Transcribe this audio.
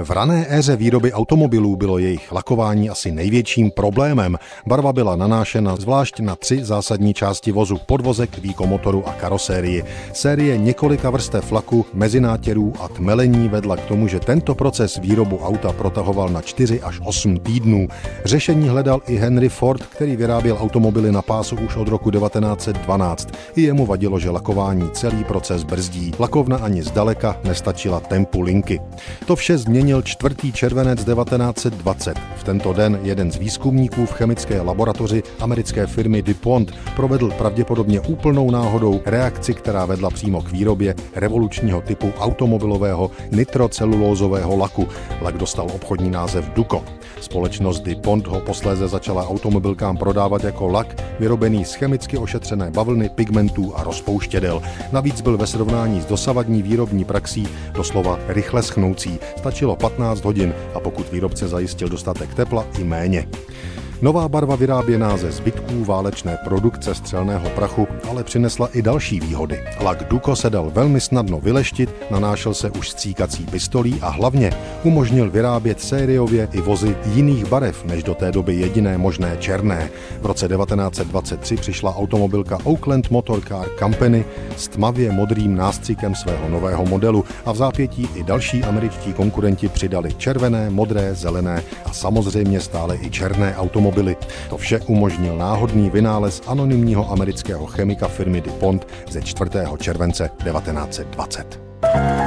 V rané éře výroby automobilů bylo jejich lakování asi největším problémem. Barva byla nanášena zvlášť na tři zásadní části vozu, podvozek, výkomotoru a karosérii. Série několika vrstev laku, mezinátěrů a tmelení vedla k tomu, že tento proces výrobu auta protahoval na 4 až 8 týdnů. Řešení hledal i Henry Ford, který vyráběl automobily na pásu už od roku 1912. I jemu vadilo, že lakování celý proces brzdí. Lakovna ani zdaleka nestačila tempu linky. To vše změnil 4. červenec 1920. Tento den jeden z výzkumníků v chemické laboratoři americké firmy DuPont provedl pravděpodobně úplnou náhodou reakci, která vedla přímo k výrobě revolučního typu automobilového nitrocelulózového laku. Lak dostal obchodní název Duco. Společnost DuPont ho posléze začala automobilkám prodávat jako lak vyrobený z chemicky ošetřené bavlny, pigmentů a rozpouštědel. Navíc byl ve srovnání s dosavadní výrobní praxí doslova rychle schnoucí. Stačilo 15 hodin a pokud výrobce zajistil dostatek tepla i méně. Nová barva vyráběná ze zbytků válečné produkce střelného prachu ale přinesla i další výhody. Lak Duko se dal velmi snadno vyleštit, nanášel se už stříkací pistolí a hlavně umožnil vyrábět sériově i vozy jiných barev než do té doby jediné možné černé. V roce 1923 přišla automobilka Oakland Motor Car Company s tmavě modrým nástřikem svého nového modelu a v zápětí i další američtí konkurenti přidali červené, modré, zelené a samozřejmě stále i černé automobily automobily. To vše umožnil náhodný vynález anonymního amerického chemika firmy DuPont ze 4. července 1920.